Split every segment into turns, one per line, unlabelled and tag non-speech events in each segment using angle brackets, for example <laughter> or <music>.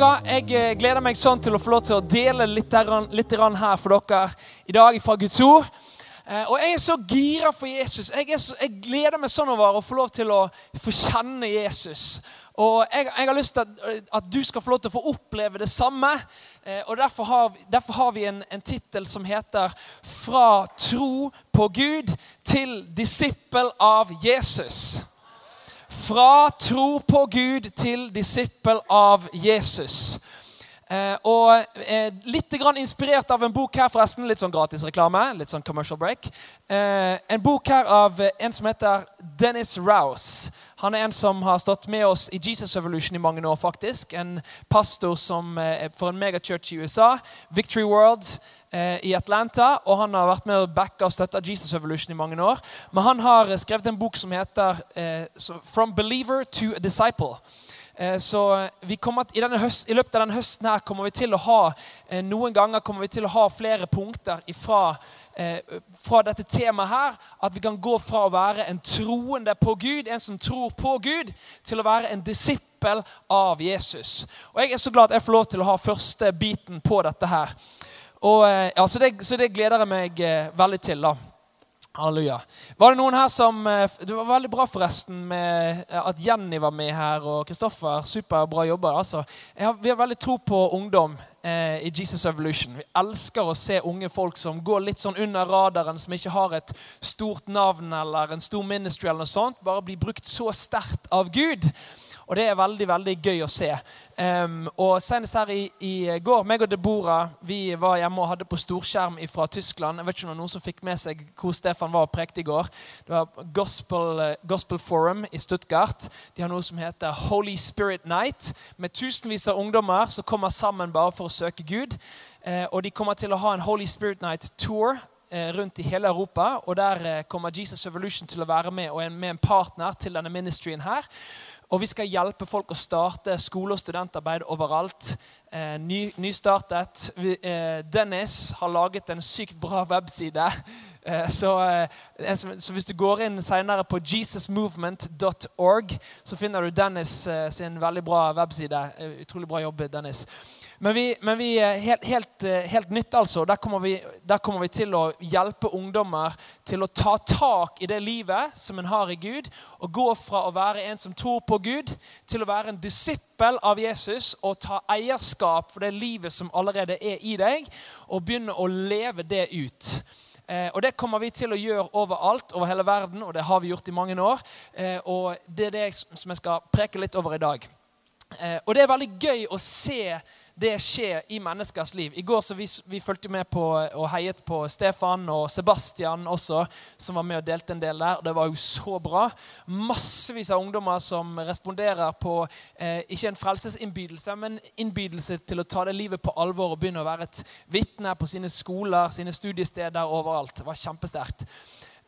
Jeg eh, gleder meg sånn til å få lov til å dele litt, litt her for dere i dag fra Guds ord. Eh, og jeg er så gira for Jesus. Jeg, så, jeg, gleder meg sånn over å få lov til å få kjenne Jesus. Og jeg, jeg har lyst til at, at, du skal få lov til å få oppleve det samme. Eh, og Derfor har, derfor har vi en, en tittel som heter 'Fra tro på Gud til disippel av Jesus'. Fra tro på Gud til disippel av Jesus. Eh, og eh, Litt inspirert av en bok her, forresten. Litt sånn gratis reklame. Litt sånn commercial break. Eh, en bok her av en som heter Dennis Rouse. Han er en som har stått med oss i Jesus Evolution i mange år. faktisk. En pastor som, eh, for en megachurch i USA. Victory World eh, i Atlanta, og han har vært med å backe og støtte Jesus Evolution i mange år. Men han har skrevet en bok som heter eh, 'From Believer to a Disciple'. Eh, så i, høst, i, løpet av denne høsten her kommer vi til å ha eh, noen ganger kommer vi til å ha flere punkter ifra, eh, fra dette temaet her. At vi kan gå fra å være en troende på Gud, en som tror på Gud, til å være en disippel av Jesus. Og Jeg er så glad at jeg får lov til å ha første biten på dette her. Og, eh, ja, så, det, så, det, gleder jeg meg eh, veldig til. da. Halleluja. Var det noen her som eh, Det var veldig bra forresten med at Jenny var med her, og Kristoffer. Superbra jobba. Altså. Vi har veldig tro på ungdom eh, i Jesus Evolution. Vi elsker å se unge folk som går litt sånn under radaren, som ikke har et stort navn eller en stor ministry, eller noe sånt, bare blir brukt så sterkt av Gud. Og det er veldig veldig gøy å se. Um, og Senest her i, i, går, meg og Deborah vi var hjemme og hadde på storskjerm fra Tyskland. Jeg vet ikke om det var noen som fikk med seg hvor Stefan var og prekte i går. Det var Gospel, uh, Gospel, Forum i Stuttgart. De har noe som heter Holy Spirit Night, med tusenvis av ungdommer som kommer sammen bare for å søke Gud. Uh, og de kommer til å ha en Holy Spirit Night Tour uh, rundt i hele Europa. Og der kommer Jesus Evolution til å være med og er med en partner til denne ministryen her. Og vi skal hjelpe folk å starte skole- og studentarbeid overalt. Eh, ny, nystartet. Eh, Dennis har laget en sykt bra webside. Eh, så, eh, så, hvis du går inn senere på jesusmovement.org, så finner du Dennis eh, sin veldig bra webside. Eh, utrolig bra jobb, Dennis. Men vi, men vi helt, helt, eh, helt, nytt, altså. Der kommer, vi, der kommer, vi, til å hjelpe ungdommer til å ta tak i det livet som en har i Gud, og gå fra å være en som tror på Gud, til å være en disippel av Jesus og ta eierskap for det livet som allerede er i deg, og begynne å leve det ut. Eh, og Det kommer vi til å gjøre overalt over hele verden, og det har vi gjort i mange år. Eh, og Det er det som jeg skal preke litt over i dag. Og Det er veldig gøy å se det skjer i menneskers liv. I går så vi, vi fulgte med på og heiet på Stefan og Sebastian også, som var med og delte en del der. Det var jo så bra. Massevis av ungdommer som responderer på eh, ikke en frelsesinnbydelse, men innbydelse til å ta det livet på alvor og begynne å være et vitne på sine skoler, sine studiesteder, overalt. Det var kjempesterkt.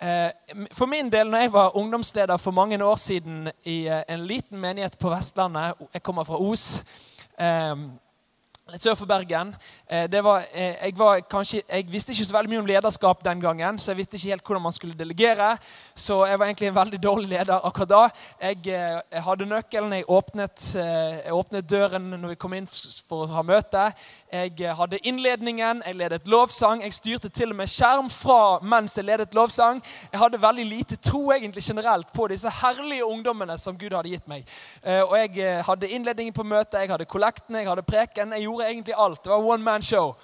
Eh, for min del, når jeg var ungdomsleder for mange år siden i eh, en liten menighet på Vestlandet Jeg kommer fra Os. Litt sør for Bergen. Eh, var, eh, jeg, var kanskje, jeg, visste ikke så veldig mye om lederskap den gangen, så jeg visste ikke helt hvordan man skulle delegere. Så jeg var egentlig en veldig dårlig leder akkurat da. Jeg, eh, jeg hadde nøkkelen, jeg åpnet, jeg åpnet, døren når vi kom inn for å ha møte. Jeg hadde innledningen, jeg ledet lovsang. Jeg styrte til og med skjerm fra mens jeg ledet lovsang. Jeg hadde veldig lite tro egentlig generelt på disse herlige ungdommene som Gud hadde gitt meg. Og jeg hadde innledningen på møtet, jeg hadde kollekten, jeg hadde preken. Jeg gjorde egentlig alt. Det var one man show.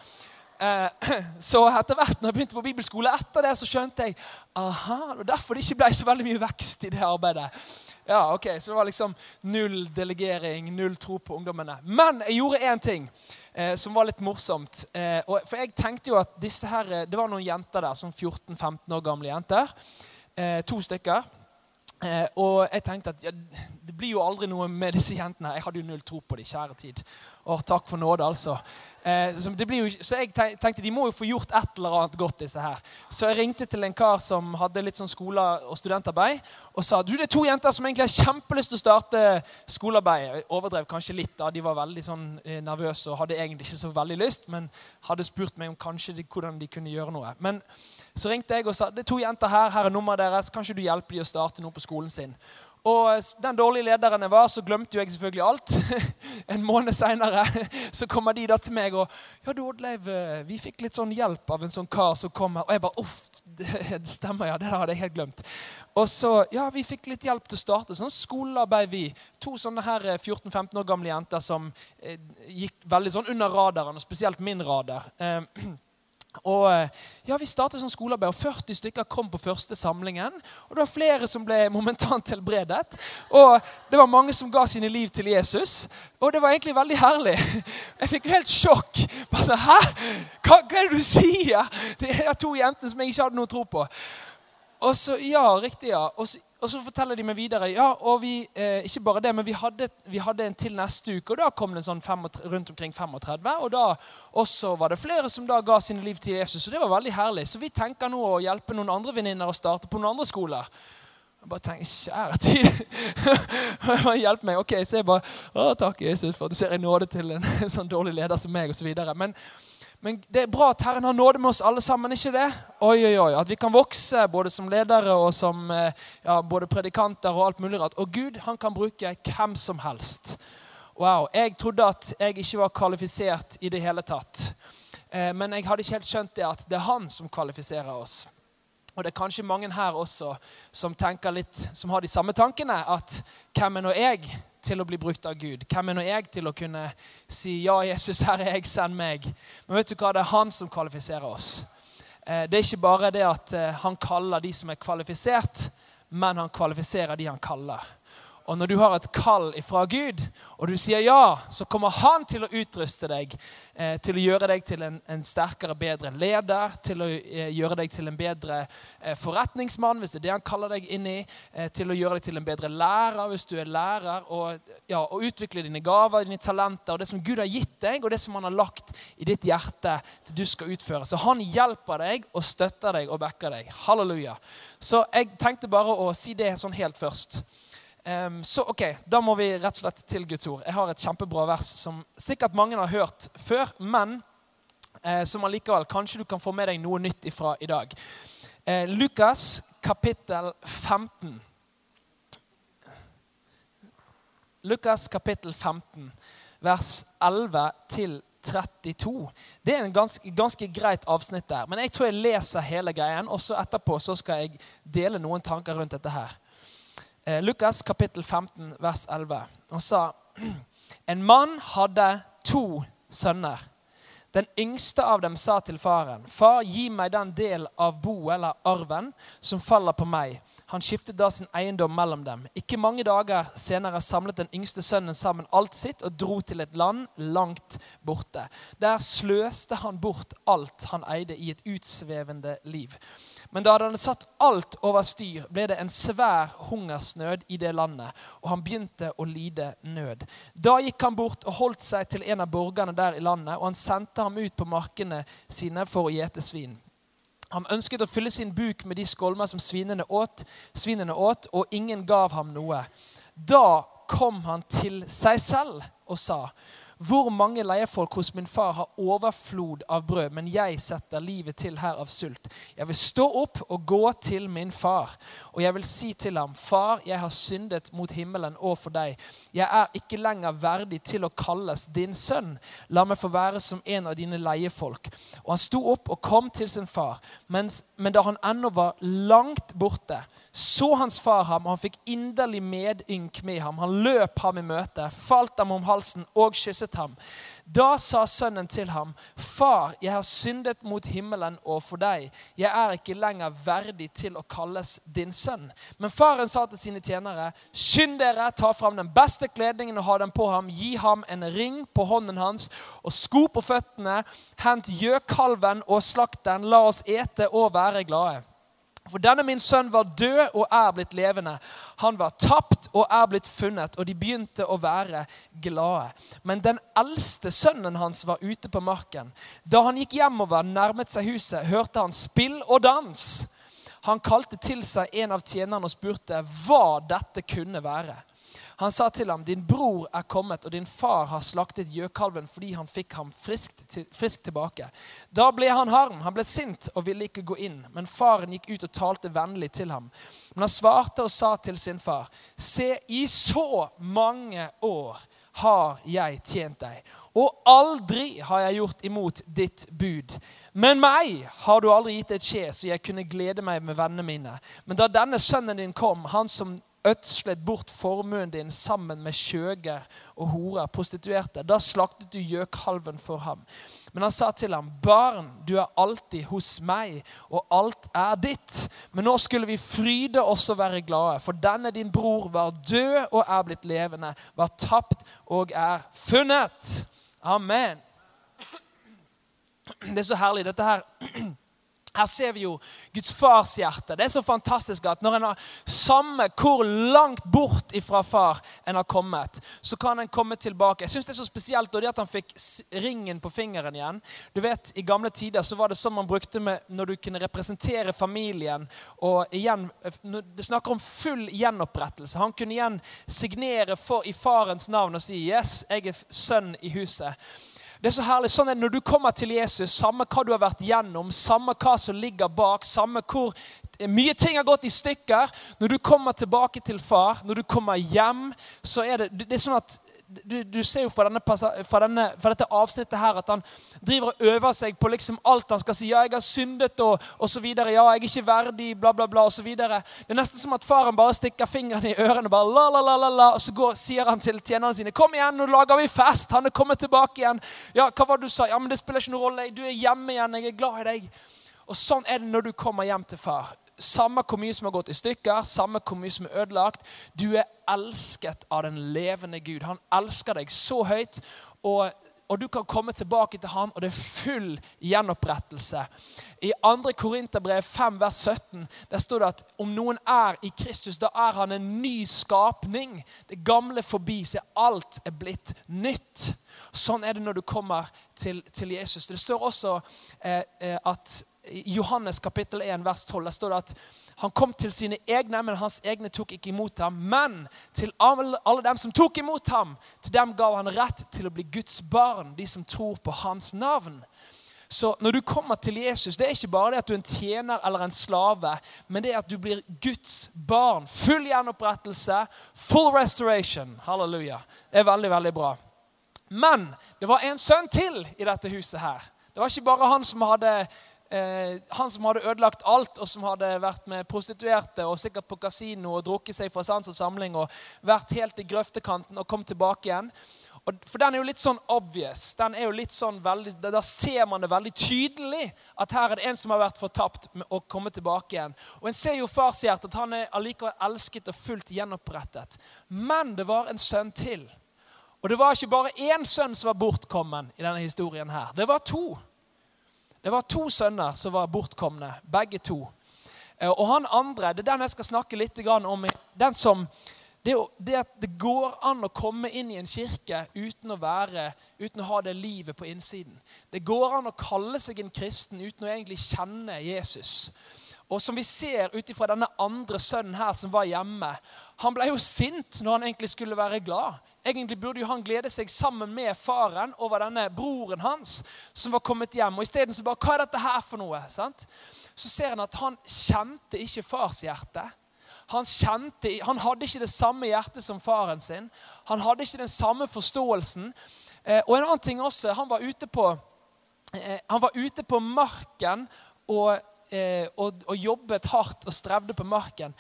Eh, <clears throat> så etter hvert når jeg begynte på bibelskole, etter det så skjønte jeg aha, det var derfor det ikke ble så veldig mye vekst i det arbeidet. Ja, ok, Så det var liksom null delegering, null tro på ungdommene. Men jeg gjorde én ting eh, som var litt morsomt. Eh, og, for jeg tenkte jo at disse her, eh, det var noen jenter der, sånn 14-15 år gamle jenter. Eh, to stykker. Eh, og jeg tenkte at ja, det blir jo aldri noe med disse jentene. Jeg hadde jo null tro på dem, kjære tid. Og takk for nåde, altså. Eh, så, jo, så, jeg tenkte de må jo få gjort et eller annet godt, disse her. Så jeg ringte til en kar som hadde litt sånn skole- og studentarbeid, og sa du, det er to jenter som egentlig har kjempelyst til å starte skolearbeid. Jeg overdrev kanskje litt. da, De var veldig sånn eh, nervøse og hadde egentlig ikke så veldig lyst, men hadde spurt meg om kanskje de, hvordan de kunne gjøre noe. Men så ringte jeg og sa det er to jenter her, her er nummeret deres, kanskje du hjelper dem å starte noe på skolen sin. Og den dårlige lederen jeg var, så glemte jo jeg selvfølgelig alt. <laughs> En måned seinere <laughs> kommer de da til meg og Ja, du Oddleiv, eh, vi fikk litt sånn hjelp av en sånn kar som kom her. Og jeg bare Uff, det stemmer, ja. Det hadde jeg helt glemt. Og så, ja, Vi fikk litt hjelp til å starte sånn skolearbeid, vi. To sånne her 14-15 eh, år gamle jenter som eh, gikk veldig sånn under radaren, og spesielt min radar. Eh, <clears throat> og ja, Vi startet som skolearbeid, og 40 stykker kom på første samlingen. og Det var flere som ble <laughs> momentant helbredet. Og det var mange som ga sine liv til Jesus. Og det var egentlig veldig herlig. <laughs> Jeg fikk helt sjokk. Bare sånn, Hæ? Hva, hva er det du sier? <laughs> Det er to jentene som jeg ikke hadde noe tro på. Og så, ja, riktig, ja. Og så, og så, forteller de meg videre ja, og vi, eh, ikke bare det, men vi hadde, vi hadde, en til neste uke. og Da kom det en sånn fem, rundt omkring 35. Og da også var det flere som da ga sine liv til Jesus. og Det var veldig herlig. Så vi tenker nå å hjelpe noen andre venninner å starte på noen andre skoler. Jeg bare tenker, kjære tid. <laughs> Hjelp meg. ok, Så jeg bare å, Takk, Jesus, for at du ser i nåde til en <laughs> sånn dårlig leder som meg. Videre. men men det er bra at Herren har nåde med oss alle sammen. ikke det? Oi, oi, oi, At vi kan vokse både som ledere og som eh, ja, både predikanter og alt mulig rart. Og Gud han kan bruke hvem som helst. Wow, Jeg trodde at jeg ikke var kvalifisert i det hele tatt. Eh, men jeg hadde ikke helt skjønt det at det er han som kvalifiserer oss. Og det er kanskje mange her også som tenker litt, som har de samme tankene. At hvem er nå jeg til å bli brukt av Gud? Hvem er nå jeg til å kunne si ja, Jesus, her er jeg, send meg? Men vet du hva? Det er han som kvalifiserer oss. Eh, det er ikke bare det at eh, han kaller de som er kvalifisert, men han kvalifiserer de han kaller. Og når du har et kall ifra Gud, og du sier ja, så kommer han til å utruste deg Eh, til å gjøre deg til en, en, sterkere, bedre leder, til å eh, gjøre deg til en bedre eh, forretningsmann, hvis det er det han kaller deg inn i, til å gjøre deg til en bedre lærer, hvis du er lærer, og, ja, og utvikle dine gaver, dine talenter, og det som Gud har gitt deg, og det som han har lagt i ditt hjerte til du skal utføre. Så han hjelper deg og støtter deg og backer deg. Halleluja. Så jeg tenkte bare å si det sånn helt først. Um, så ok, Da må vi rett og slett til Guds ord. Jeg har et kjempebra vers som sikkert mange har hørt før, men eh, som allikevel kanskje du kan få med deg noe nytt ifra i dag. Eh, Lukas kapittel 15. Lukas kapittel 15, vers 11 til 32. Det er en ganske, ganske, greit avsnitt der. Men jeg tror jeg leser hele greien, og så etterpå så skal jeg dele noen tanker rundt dette her. Eh, Lukas kapittel 15, vers 11. Han sa en mann hadde to sønner. Den yngste av dem sa til faren, 'Far, gi meg den del av boet eller arven som faller på meg.' Han skiftet da sin eiendom mellom dem. Ikke mange dager senere samlet den yngste sønnen sammen alt sitt og dro til et land langt borte. Der sløste han bort alt han eide i et utsvevende liv. Men da han hadde satt alt over styr, ble det en svær hungersnød i det landet, og han begynte å lide nød. Da gikk han bort og holdt seg til en av borgerne der i landet, og han sendte ham ut på markene sine for å gjete svin. Han ønsket å fylle sin buk med de skolmer som svinene åt, svinene åt, og ingen gav ham noe. Da kom han til seg selv og sa:" Hvor mange leiefolk hos min far har overflod av brød, men jeg setter livet til her av sult. Jeg vil stå opp og gå til min far, og jeg vil si til ham, Far, jeg har syndet mot himmelen og for deg. Jeg er ikke lenger verdig til å kalles din sønn. La meg få være som en av dine leiefolk. Og han sto opp og kom til sin far, men, men da han ennå var langt borte, så hans far ham, og han fikk inderlig medynk med ham. Han løp ham i møte, falt ham om halsen og kysset ham. Da sa sønnen til ham, 'Far, jeg har syndet mot himmelen og for deg.' 'Jeg er ikke lenger verdig til å kalles din sønn.' Men faren sa til sine tjenere, 'Skynd dere, ta fram den beste kledningen og ha den på ham.' 'Gi ham en ring på hånden hans og sko på føttene.' 'Hent gjøkalven og slakt den. La oss ete og være glade.' For denne min sønn var død og er blitt levende. Han var tapt og er blitt funnet, og de begynte å være glade. Men den eldste sønnen hans var ute på marken. Da han gikk hjemover, nærmet seg huset, hørte han spill og dans. Han kalte til seg en av tjenerne og spurte hva dette kunne være. Han sa til ham, 'Din bror er kommet, og din far har slaktet gjøkalven fordi han fikk ham frisk, til, frisk tilbake.' Da ble han harm, han ble sint og ville ikke gå inn. Men faren gikk ut og talte vennlig til ham. Men han svarte og sa til sin far, 'Se, i så mange år har jeg tjent deg, og aldri har jeg gjort imot ditt bud.' Men meg har du aldri gitt et skje, så jeg kunne glede meg med vennene mine. Men da denne sønnen din kom, han som ødslet bort formuen din sammen med skjøger og horer, prostituerte. Da slaktet du gjøkalven for ham. Men han sa til ham, 'Barn, du er alltid hos meg, og alt er ditt.' 'Men nå skulle vi fryde oss og være glade, for denne din bror var død og er blitt levende, var tapt og er funnet.' Amen. Det er så herlig. Dette her her ser vi jo Guds fars hjerte. Det er så fantastisk at når en har samme hvor langt bort ifra far en har kommet, så kan en komme tilbake. Jeg synes Det er så spesielt det at han fikk ringen på fingeren igjen. Du vet, I gamle tider så var det sånn man brukte med, når du kunne representere familien. og igjen, Det snakker om full gjenopprettelse. Han kunne igjen signere for, i farens navn og si 'Yes, jeg er sønn i huset'. Det er så herlig. sånn at Når du kommer til Jesus, samme hva du har vært gjennom, samme hva som ligger bak, samme hvor mye ting har gått i stykker Når du kommer tilbake til far, når du kommer hjem, så er det, det er sånn at du, du, ser jo fra, denne, fra, denne, fra, dette avsnittet her at han driver og øver seg på liksom alt han skal si. 'Ja, jeg har syndet', og, og så videre. 'Ja, jeg er ikke verdig', bla, bla, bla. Og så videre. Det er nesten som at faren bare stikker fingrene i ørene bare la, la, la, la, la, og så går, sier han til tjenerne sine 'Kom igjen, nå lager vi fest'. Han er kommet tilbake igjen. 'Ja, hva var det du sa?' 'Ja, men det spiller ikke noen rolle. Du er hjemme igjen. Jeg er glad i deg.' Og sånn er det når du kommer hjem til far. Samme hvor mye som har gått i stykker, samme hvor mye som er ødelagt. Du er elsket av den levende Gud. Han elsker deg så høyt. Og, og du kan komme tilbake til ham, og det er full gjenopprettelse. I 2. Korinterbrev 5, vers 17 der står det at om noen er i Kristus, da er han en ny skapning. Det gamle forbi, så alt er blitt nytt. Sånn er det når du kommer til, til Jesus. Det står også eh, eh at i Johannes kapittel 1, vers 12 der står det at han kom til sine egne, men hans egne tok ikke imot ham. Men til alle, alle dem som tok imot ham, til dem gav han rett til å bli Guds barn, de som tror på hans navn. Så når du kommer til Jesus, det er ikke bare det at du er en tjener eller en slave, men det er at du blir Guds barn. Full gjenopprettelse, full restoration. Halleluja. Det er veldig, veldig bra. Men det var en sønn til i dette huset her. Det var ikke bare han som hadde eh, han som hadde ødelagt alt, og som hadde vært med prostituerte og sikkert på kasino og drukket seg fra sans og samling og vært helt i grøftekanten og kom tilbake igjen. Og, for den er jo litt sånn obvious. den er jo litt sånn veldig, Da ser man det veldig tydelig at her er det en som har vært fortapt og kommet tilbake igjen. Og En ser jo farshjertet at han er allikevel elsket og fullt gjenopprettet. Men det var en sønn til. Og det var ikke bare én sønn som var bortkommen i denne historien her. Det var to. Det var to sønner som var bortkomne, begge to. Eh, og han andre, det er den jeg skal snakke litt om. den som, det, at det går an å komme inn i en kirke uten å, være, uten å ha det livet på innsiden. Det går an å kalle seg en kristen uten å egentlig kjenne Jesus. Og som vi ser ut ifra denne andre sønnen her som var hjemme Han ble jo sint når han egentlig skulle være glad. Egentlig burde jo han glede seg sammen med faren over denne broren hans som var kommet hjem. Og isteden så bare Hva er dette her for noe? Sant? Så ser han at han kjente ikke fars hjerte. Han, kjente, han hadde ikke det samme hjertet som faren sin. Han hadde ikke den samme forståelsen. Eh, og en annen ting også, han var ute på, eh, han var ute på marken og Eh, og, og, jobbet hardt og strevde på marken.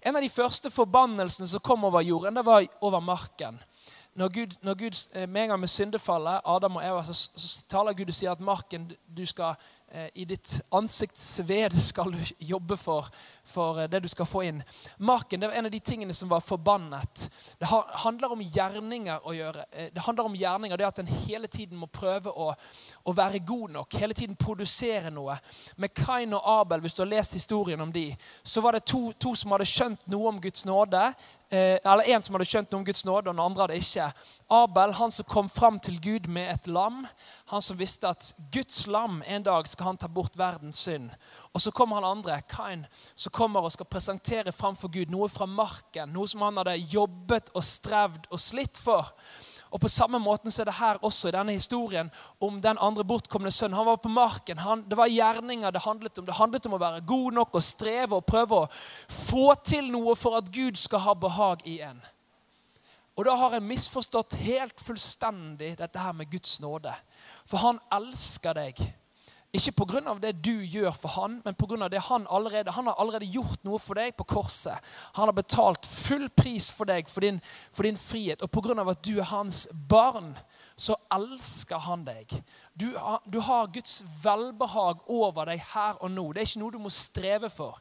En av de første forbannelsene som kom over jorden, det var over marken. Når Gud, når Gud eh, Med en gang med syndefallet, Adam og Eva, så, så taler Gud og sier at marken du skal Eh, i ditt ansiktsved skal du jobbe for, for eh, det du skal få inn. Marken det var en av de tingene som var forbannet. Det handler om gjerninger å gjøre. Eh, det handler om gjerninger, det at en hele tiden må prøve å, å være god nok. Hele tiden produsere noe. Med Kain og Abel, hvis du har lest historien om de, så var det to, to som hadde skjønt noe om Guds nåde. eh, eller en som hadde skjønt noe om Guds nåde, og den andre hadde ikke. Abel, han som kom fram til Gud med et lam. Han som visste at Guds lam en dag skal han ta bort verdens synd. Og så kommer han andre, Kain, som kommer og skal presentere framfor Gud noe fra marken. Noe som han hadde jobbet og strevd og slitt for. Og På samme måten så er det her også i denne historien om den andre bortkomne sønnen. Han var på marken. Han, det var gjerninger det handlet om. Det handlet om å være god nok og streve og prøve å få til noe for at Gud skal ha behag i en. Og da har en misforstått helt fullstendig dette her med Guds nåde. For han elsker deg. Ikke pga. det du gjør for han, men pga. det han allerede Han har allerede gjort noe for deg på korset. Han har betalt full pris for deg, for din, for din frihet. Og pga. at du er hans barn, så elsker han deg. Du, du har Guds velbehag over deg her og nå. Det er ikke noe du må streve for.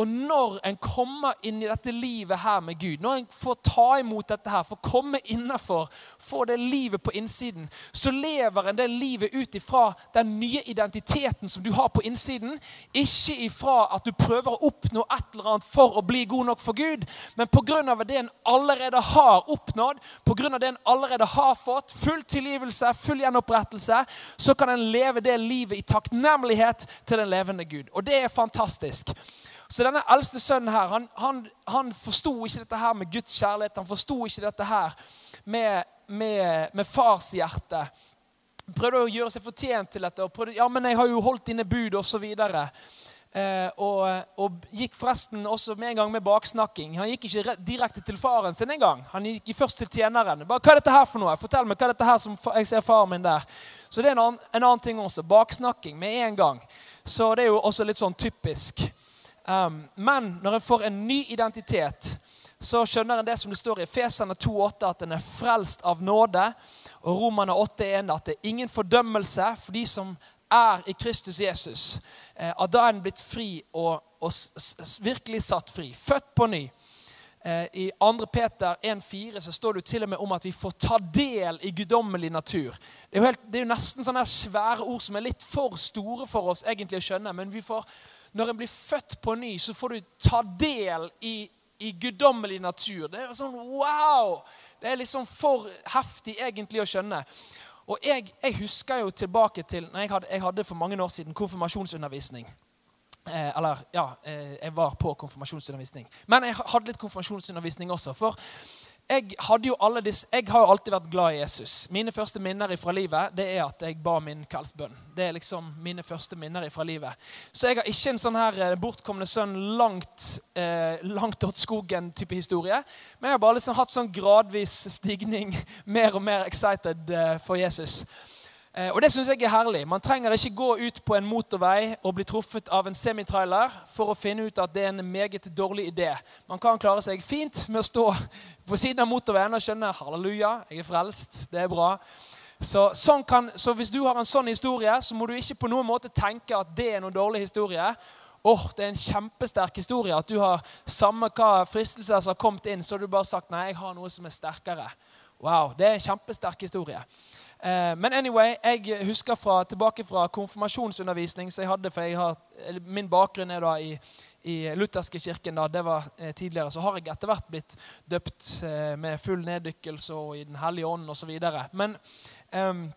Og når en kommer inn i dette livet her med Gud, når en får ta imot dette her, får komme innafor, få det livet på innsiden, så lever en det livet ut ifra den nye identiteten som du har på innsiden. Ikke ifra at du prøver å oppnå et eller annet for å bli god nok for Gud, men pga. det en allerede har oppnådd, pga. det en allerede har fått, full tilgivelse, full gjenopprettelse, så kan en leve det livet i takknemlighet til den levende Gud. Og det er fantastisk. Så denne eldste sønnen her, han, han, han forsto ikke dette her med Guds kjærlighet. Han forsto ikke dette her med, med, med farshjerte. Prøvde å gjøre seg fortjent til dette. og prøvde, ja, men 'Jeg har jo holdt dine bud', osv. Eh, og, og gikk forresten også med en gang med baksnakking. Han gikk ikke direkte til faren sin engang. Han gikk først til tjeneren. Bare, 'Hva er dette her for noe? Fortell meg hva er dette her som jeg ser faren min der.' Så det er en annen, en annen ting også. Baksnakking med en gang. Så det er jo også litt sånn typisk. Um, men når en får en ny identitet, så skjønner en det som det står i Fesene 2,8, at en er frelst av nåde. Og Romane 8,1 at det er ingen fordømmelse for de som er i Kristus Jesus. Eh, at da er en blitt fri og, og virkelig satt fri. Født på ny. Eh, I 2. Peter 1,4 så står det jo til og med om at vi får ta del i guddommelig natur. Det er jo, helt, det er jo nesten sånne svære ord som er litt for store for oss egentlig å skjønne. men vi får når en blir født på ny, så får du ta del i, i guddommelig natur. Det er sånn wow! Det er liksom for heftig egentlig å skjønne. Og jeg, jeg husker jo tilbake til når jeg hadde, jeg hadde for mange år siden konfirmasjonsundervisning. Eh, eller, ja, eh, jeg var på konfirmasjonsundervisning. Men jeg hadde litt konfirmasjonsundervisning også. For jeg, disse, jeg, har jo alltid vært glad i Jesus. Mine første minner fra livet det er at jeg ba min kveldsbønn. Det er liksom mine første minner fra livet. Så jeg har ikke en sånn her eh, bortkomne sønn langt, eh, langt åt skogen-type historie. Men jeg har bare liksom hatt sånn gradvis stigning, <laughs> mer og mer excited eh, for Jesus. Eh, og Det syns jeg er herlig. Man trenger ikke gå ut på en motorvei og bli truffet av en semitrailer for å finne ut at det er en meget dårlig idé. Man kan klare seg fint med å stå på siden av motorveien og skjønne halleluja, jeg er frelst, det er bra. Så, sånn kan, så hvis du har en sånn historie, så må du ikke på noen måte tenke at det er noen dårlig historie. Åh, oh, Det er en kjempesterk historie. At du har samme hva fristelser som har kommet inn, så har du bare sagt nei, jeg har noe som er sterkere. Wow, Det er en kjempesterk historie. Eh, men anyway, jeg husker fra, tilbake fra konfirmasjonsundervisning som jeg hadde. for jeg har, Min bakgrunn er da i, i lutherske kirken. da, det var eh, tidligere, Så har jeg etter hvert blitt døpt eh, med full neddykkelse og i Den hellige ånd osv. Men um,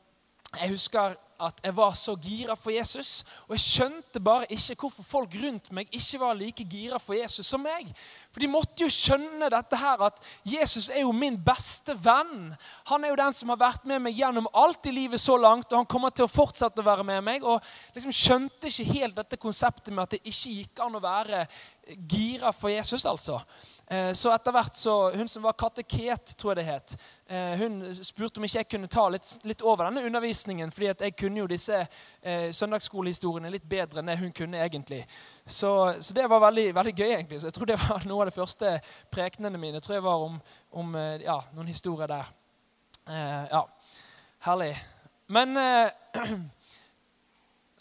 jeg husker at jeg var så gira for Jesus. Og jeg skjønte bare ikke hvorfor folk rundt meg ikke var like gira for Jesus som meg. For de måtte jo skjønne dette her, at Jesus er jo min beste venn. Han er jo den som har vært med meg gjennom alt i livet så langt, og han kommer til å fortsette å være med meg. Og liksom skjønte ikke helt dette konseptet med at det ikke gikk an å være gira for Jesus, altså. Eh, så etter hvert så, Hun som var kateket, tror jeg det het, eh, hun spurte om ikke jeg kunne ta litt, litt over denne undervisningen. fordi at jeg kunne jo disse eh, søndagsskolehistoriene litt bedre enn det hun kunne egentlig. Så, så, det var veldig, veldig, gøy, egentlig. Så jeg tror det var noe av de første prekenene mine. Jeg tror jeg var om, om eh, ja, noen historier der. Eh, ja, herlig. Men <clears throat>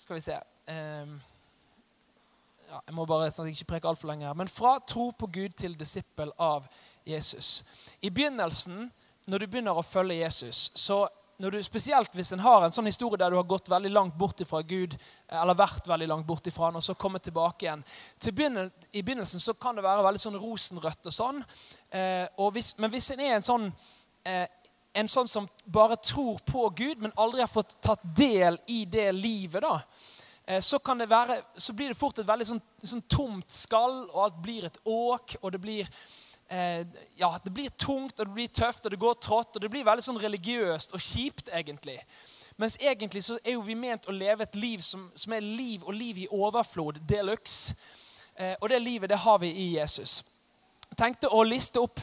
Skal vi se. Eh, ja, jeg må bare sånn at jeg ikke preker altfor lenge her, men fra tro på Gud til disippel av Jesus. I begynnelsen, når du begynner å følge Jesus, så du, spesielt hvis en har en sånn historie der du har gått veldig langt bort ifra Gud, eller vært veldig langt bort ifra han, og så kommet tilbake igjen. Til begynne, I begynnelsen så kan det være veldig sånn rosenrødt og sånn. Eh, og hvis, men hvis en er en sånn, eh, en sånn som bare tror på Gud, men aldri har fått tatt del i det livet, da, eh, så, kan det være, så blir det fort et veldig sånn, sånn tomt skall, og alt blir et åk. og det blir eh, ja, det blir tungt og det blir tøft og det går trått. og Det blir veldig sånn religiøst og kjipt, egentlig. Mens egentlig så er jo vi ment å leve et liv som, som er liv og liv i overflod de luxe. Eh, og det livet det har vi i Jesus. Jeg tenkte å liste opp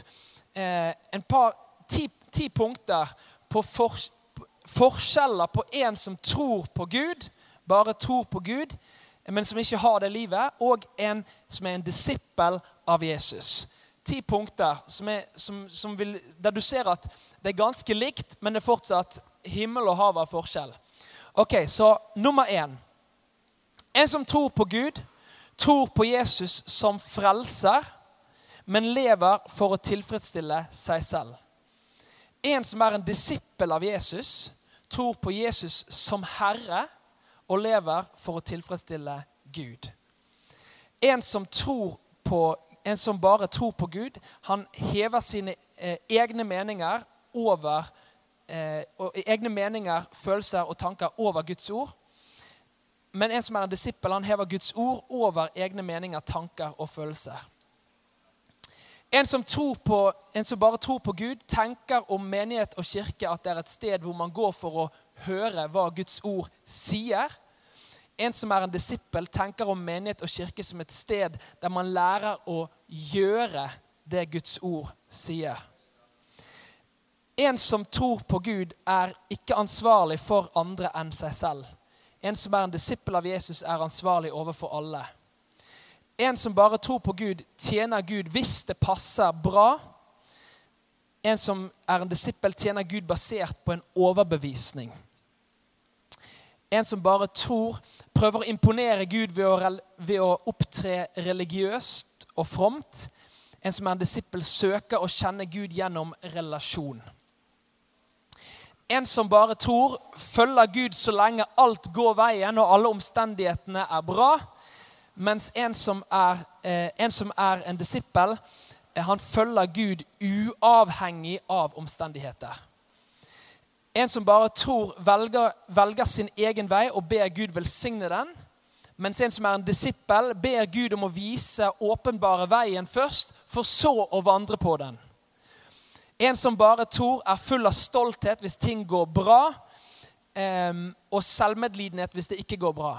eh, en par, ti, ti punkter på for, forskjeller på en som tror på Gud, bare tror på Gud, men som ikke har det livet, og en som er en disippel av Jesus ti punkter som er, som, som vil, der du ser at det er ganske likt, men det er fortsatt himmel og hav av forskjell. Ok, Så nummer én. En som tror på Gud, tror på Jesus som frelser, men lever for å tilfredsstille seg selv. En som er en disippel av Jesus, tror på Jesus som Herre og lever for å tilfredsstille Gud. En som på en som bare tror på Gud, han hever sine eh, egne meninger over eh, egne meninger, følelser og tanker over Guds ord. Men en som er en disippel, han hever Guds ord over egne meninger, tanker og følelser. En som, på, en som, bare tror på Gud, tenker om menighet og kirke at det er et sted hvor man går for å høre hva Guds ord sier. En som er en disippel, tenker om menighet og kirke som et sted der man lærer å gjøre det Guds ord sier. En som tror på Gud, er ikke ansvarlig for andre enn seg selv. En som er en disippel av Jesus, er ansvarlig overfor alle. En som bare tror på Gud, tjener Gud hvis det passer bra. En som er en disippel, tjener Gud basert på en overbevisning. En som bare tror, prøver å imponere Gud ved å, ved å opptre religiøst og fromt. En som er en disippel, søker å kjenne Gud gjennom relasjon. En som bare tror, følger Gud så lenge alt går veien og alle omstendighetene er bra. Mens en som er eh, en, som er en disippel, eh, han følger Gud uavhengig av omstendigheter. En som bare tror, velger, velger, sin egen vei og ber Gud velsigne den. Mens en som er en disippel, ber Gud om å vise åpenbare veien først, for så å vandre på den. En som bare tror, er full av stolthet hvis ting går bra, og selvmedlidenhet hvis det ikke går bra.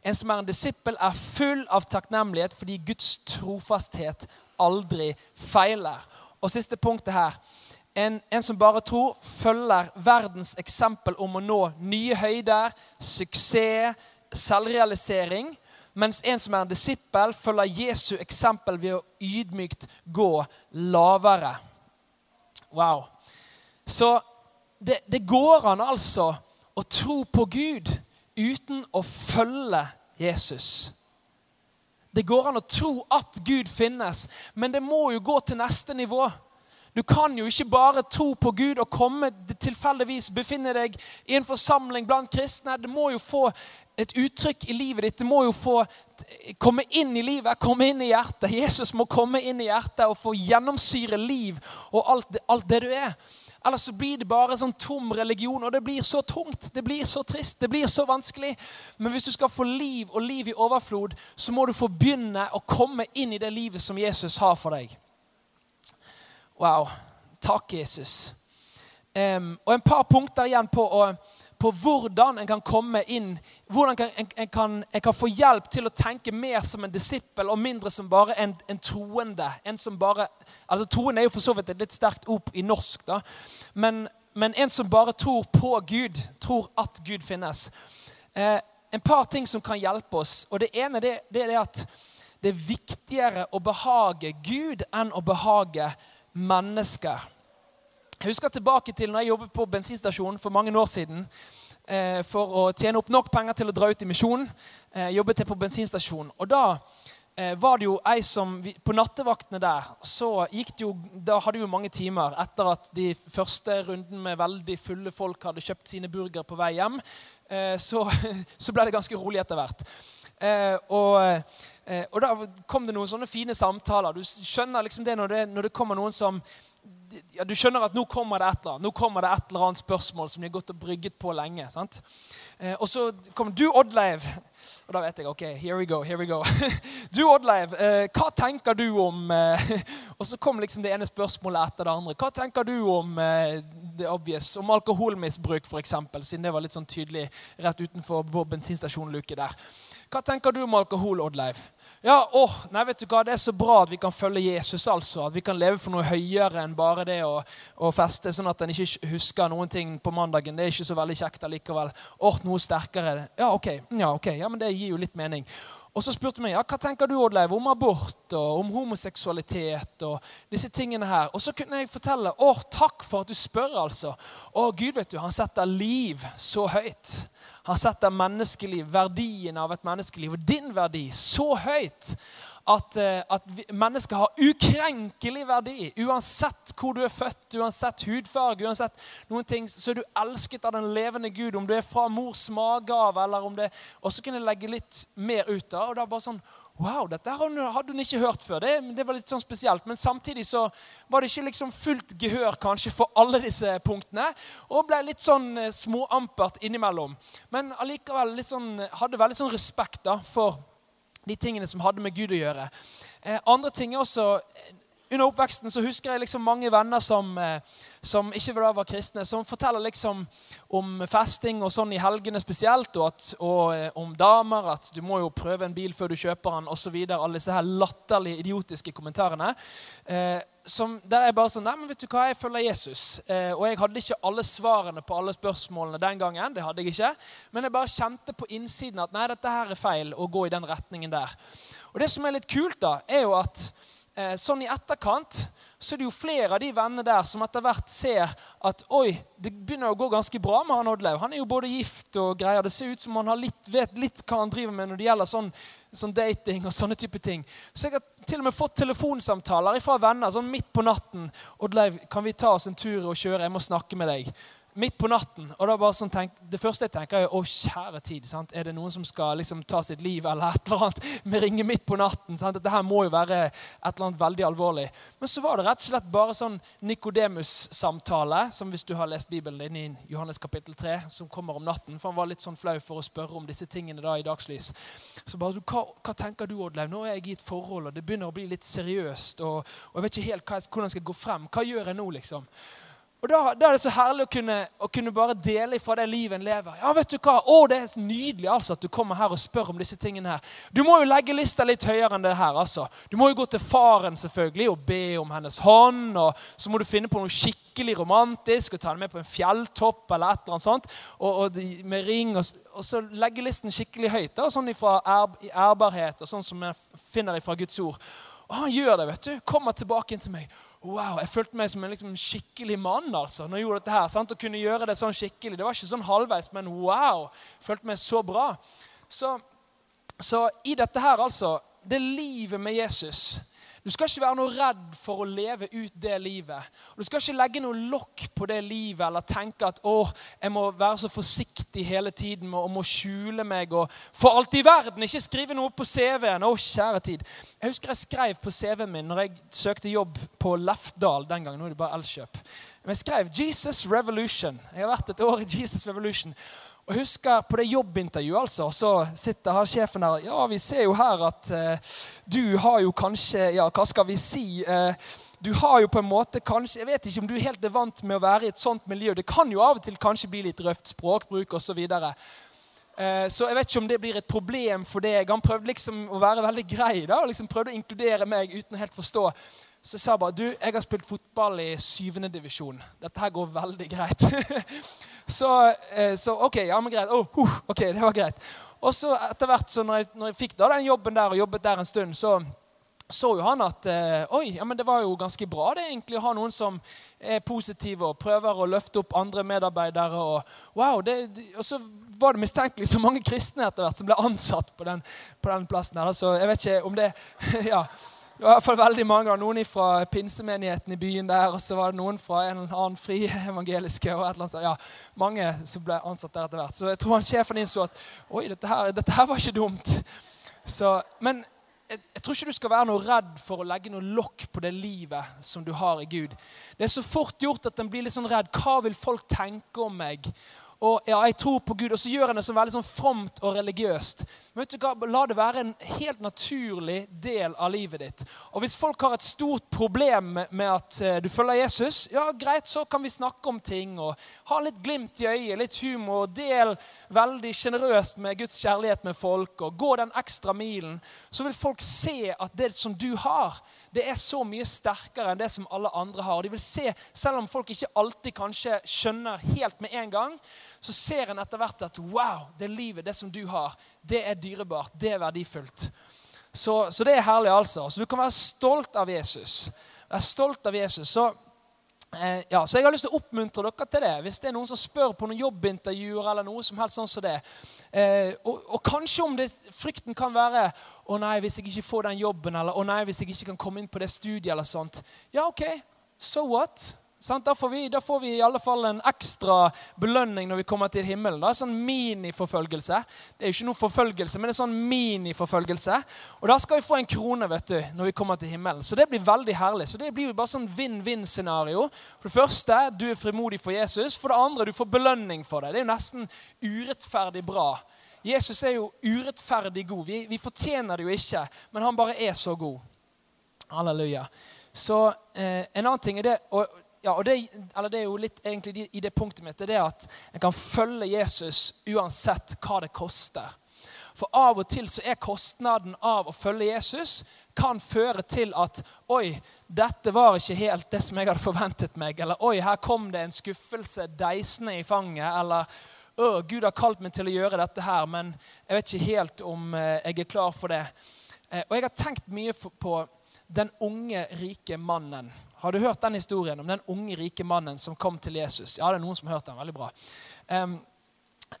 En som er en disippel, er full av takknemlighet fordi Guds trofasthet aldri feiler. Og siste punktet her en, en, som bare tror, følger verdens eksempel om å nå nye høyder, suksess, selvrealisering. Mens en som er en disippel, følger Jesu eksempel ved å ydmykt gå lavere. Wow. Så det, det går an altså å tro på Gud uten å følge Jesus. Det går an å tro at Gud finnes, men det må jo gå til neste nivå. Du kan jo ikke bare tro på Gud og komme tilfeldigvis befinne deg i en forsamling blant kristne. Det må jo få et uttrykk i livet ditt. Det må jo få komme inn i livet, komme inn i hjertet. Jesus må komme inn i hjertet og få gjennomsyre liv og alt det, alt det du er. Ellers så blir det bare sånn tom religion, og det blir så tungt, det blir så trist, det blir så vanskelig. Men hvis du skal få liv og liv i overflod, så må du få begynne å komme inn i det livet som Jesus har for deg. Wow. Takk, Jesus. Um, og en par punkter igjen på, på, hvordan en kan komme inn Hvordan kan, en, en, kan, en, kan, få hjelp til å tenke mer som en disippel og mindre som bare en, en troende. En som bare, altså Troende er jo for så vidt et litt sterkt ord i norsk. da, men, men, en som bare tror på Gud, tror at Gud finnes. Uh, en par ting som kan hjelpe oss. og Det ene det, det er at det er viktigere å behage Gud enn å behage Gud mennesker. Jeg husker tilbake til når jeg jobbet på bensinstasjonen for mange år siden. Eh, for å tjene opp nok penger til å dra ut i misjon. Eh, jobbet jeg på bensinstasjon. Og da eh, var det jo ei som På nattevaktene der så gikk det jo Da hadde vi jo mange timer etter at de første runden med veldig fulle folk hadde kjøpt sine burger på vei hjem. Eh, så, <laughs> så ble det ganske rolig etter hvert. Eh, og, eh, og, da kom det noen sånne fine samtaler. Du skjønner liksom det når det, når det kommer noen som ja, Du skjønner at nå kommer det et eller annet Nå kommer det et eller annet spørsmål som de har gått og brygget på lenge. sant? Eh, og så kommer du, Oddleiv. Og da vet jeg ok, here we go, here we go. <laughs> Du, Oddleiv, eh, hva tenker du om eh, <laughs> Og så kom liksom det ene spørsmålet etter det andre. Hva tenker du om eh, det obvious, om alkoholmisbruk, f.eks., siden det var litt sånn tydelig rett utenfor vår bensinstasjonluke der. Hva tenker du om alkohol, Oddleif? Ja, åh, nei, vet du hva, Det er så bra at vi kan følge Jesus. altså, At vi kan leve for noe høyere enn bare det å, å feste, sånn at en ikke husker noen ting på mandagen. Det er ikke så veldig kjekt allikevel. Åh, noe sterkere. Ja, ok, ja, ok, ja, men det gir jo litt mening. Og så spurte vi ja, hva tenker du Oddleiv, om abort og om homoseksualitet. og disse tingene her. Og så kunne jeg fortelle å, takk for at du spør. altså. Å, Gud, vet du, han setter liv så høyt. Han setter menneskeliv, verdien av et menneskeliv og din verdi så høyt at, eh, at mennesker har ukrenkelig verdi. Uansett hvor du er født, uansett hudfarge, uansett noen ting, så er du elsket av den levende Gud. Om du er fra mors mage av, eller om det Og så kunne jeg legge litt mer ut av. og da bare sånn, Wow, dette hadde hun ikke hørt før. Det, det, var litt sånn spesielt. Men samtidig så var det ikke liksom fullt gehør kanskje for alle disse punktene. Og ble litt sånn eh, småampert innimellom. Men allikevel sånn, hadde veldig sånn respekt da, for de tingene som hadde med Gud å gjøre. Eh, andre ting også under oppveksten så husker jeg liksom mange venner som, eh, som ikke var kristne, som forteller liksom om festing og sånn i helgene spesielt, og, at, og eh, om damer, at du må jo prøve en bil før du kjøper den, osv. Alle disse her latterlige, idiotiske kommentarene. Eh, som, der er bare sånn Nei, men vet du hva, jeg følger Jesus. Eh, og jeg hadde ikke alle svarene på alle spørsmålene den gangen. det hadde jeg ikke, Men jeg bare kjente på innsiden at nei, dette her er feil å gå i den retningen der. Og det som er litt kult, da, er jo at sånn i etterkant så er det jo flere av de vennene der som etter hvert ser at oi, det begynner å gå ganske bra med han Oddlaug. Han er jo både gift og greier. Det ser ut som han litt, vet litt hva han driver med når det gjelder sånn, sånn, dating og sånne type ting. Så jeg har til og med fått telefonsamtaler fra venner sånn midt på natten. 'Oddleiv, kan vi ta oss en tur og kjøre? Jeg må snakke med deg.' Midt på natten. og da bare sånn tenk, Det første jeg tenker, er å kjære tid. Sant? Er det noen som skal liksom ta sitt liv eller et eller annet med ringe midt på natten? Sant? Dette her må jo være et eller annet veldig alvorlig. Men så var det rett og slett bare sånn Nikodemus-samtale, som hvis du har lest Bibelen din i Johannes kapittel 3, som kommer om natten. For han var litt sånn flau for å spørre om disse tingene da i dagslys. Så bare, hva, hva tenker du, Oddleiv? Nå er jeg i et forhold, og det begynner å bli litt seriøst. Og, og jeg vet ikke helt hva, hvordan jeg skal gå frem. Hva gjør jeg nå, liksom? Og da, da, er det så herlig å kunne, å kunne, bare dele fra det livet en lever. Ja, vet du hva? Å, Det er nydelig altså at du kommer her og spør om disse tingene. her. Du må jo legge lista litt høyere enn det her. altså. Du må jo gå til faren selvfølgelig og be om hennes hånd. og Så må du finne på noe skikkelig romantisk og ta henne med på en fjelltopp eller et eller annet sånt. Og, og med ring, og, og, så legge listen skikkelig høyt. da, Sånn ifra ærbarhet og sånn som jeg finner ifra Guds ord. Og han gjør det. vet du. Kommer tilbake inn til meg. Wow, Jeg følte meg som en liksom, skikkelig mann altså, når jeg gjorde dette. her, sant? Å kunne gjøre det sånn skikkelig. Det var ikke sånn halvveis, men wow! Følte meg så bra. Så, så i dette her, altså Det livet med Jesus du skal ikke være noe redd for å leve ut det livet. Du skal ikke legge noe lokk på det livet eller tenke at å, jeg må være så forsiktig hele tiden og må skjule meg. og For alt i verden ikke skrive noe på CV-en. Å, kjære tid. Jeg husker jeg skrev på CV-en min når jeg søkte jobb på Lefdal den gangen. Nå er det bare Elkjøp. Men jeg skrev 'Jesus Revolution'. Jeg har vært et år i Jesus Revolution. Og husker På det jobbintervjuet altså, så sitter her sjefen her. Ja, vi ser jo her at eh, du har jo kanskje Ja, hva skal vi si? Eh, du har jo på en måte kanskje, Jeg vet ikke om du er helt vant med å være i et sånt miljø. Det kan jo av og til kanskje bli litt røft språkbruk osv. Så, videre. uh, så jeg vet ikke om det blir et problem for deg. Han prøvde liksom å være veldig grei da, og liksom prøvde å inkludere meg uten å helt forstå. Så jeg sa bare du, jeg har spilt fotball i syvende divisjon. Dette her går veldig greit. <laughs> Så, eh, så, OK, ja, men greit. Oh, uh, ok, det var greit. Og så etter hvert, så når jeg, når jeg fikk da den jobben der og jobbet der en stund, så så jo han at eh, oi, ja, men det var jo ganske bra det egentlig å ha noen som er positive og prøver å løfte opp andre medarbeidere. og wow, det, og så var det mistenkelig så mange kristne etter hvert som ble ansatt på den, på den plassen. her. Så jeg vet ikke om det <laughs> ja, det var i hvert fall veldig mange. Noen fra pinsemenigheten i byen der, og så var det noen fra en annen fri evangeliske. og et eller annet. Ja, Mange som ble ansatt der etter hvert. Så jeg tror han sjefen innså at oi, dette her, dette her var ikke dumt. Så, men jeg, tror ikke du skal være noe redd for å legge noe lokk på det livet som du har i Gud. Det er så fort gjort at en blir litt sånn redd. Hva vil folk tenke om meg? Og ja, jeg tror på Gud. Og så gjør han det så veldig sånn fromt og religiøst. Men vet du hva? La det være en helt naturlig del av livet ditt. Og hvis folk har et stort problem med at eh, du følger Jesus, ja greit, så kan vi snakke om ting og ha litt glimt i øyet, litt humor. Del veldig sjenerøst med Guds kjærlighet med folk og gå den ekstra milen. Så vil folk se at det som du har, det er så mye sterkere enn det som alle andre har. Og de vil se, Selv om folk ikke alltid kanskje skjønner helt med en gang, så ser en etter hvert at wow, det livet, det som du har, det er dyrebart. Det er verdifullt. Så, så det er herlig, altså. Så du kan være stolt av Jesus. Vær stolt av Jesus. Så Eh, ja, så jeg har lyst til å oppmuntre dere til det. Hvis det er noen som spør på noen jobbintervjuer eller noe som helst sånn som det. Eh, og, og, kanskje om det, frykten kan være å nei, hvis jeg ikke får den jobben, eller å nei, hvis jeg ikke kan komme inn på det studiet, eller sånt. Ja, ok, so what? Da får, vi, da får, vi, i alle fall en ekstra belønning når vi kommer til himmelen. Da. Sånn miniforfølgelse. Det er jo ikke noe forfølgelse, men det er sånn miniforfølgelse. Og da skal vi få en krone vet du, når vi kommer til himmelen. Så det blir veldig herlig. Så det blir jo bare sånn vinn-vinn-scenario. For det første, du er frimodig for Jesus. For det andre, du får belønning for det. Det er jo nesten urettferdig bra. Jesus er jo urettferdig god. Vi, vi fortjener det jo ikke, men han bare er så god. Halleluja. Så eh, en annen ting er det og ja, og det, det, er jo litt egentlig i det punktet mitt, det er at en kan følge Jesus uansett hva det koster. For av og til så er kostnaden av å følge Jesus kan føre til at Oi, dette var ikke helt det som jeg hadde forventet meg. Eller oi, her kom det en skuffelse deisende i fanget. Eller å, Gud har kalt meg til å gjøre dette her, men jeg vet ikke helt om eh, jeg er klar for det. Eh, og jeg har tenkt mye på den unge, rike mannen har du hørt den historien om den unge, rike mannen som kom til Jesus? Ja, det er noen som har hørt den. Veldig bra. Um,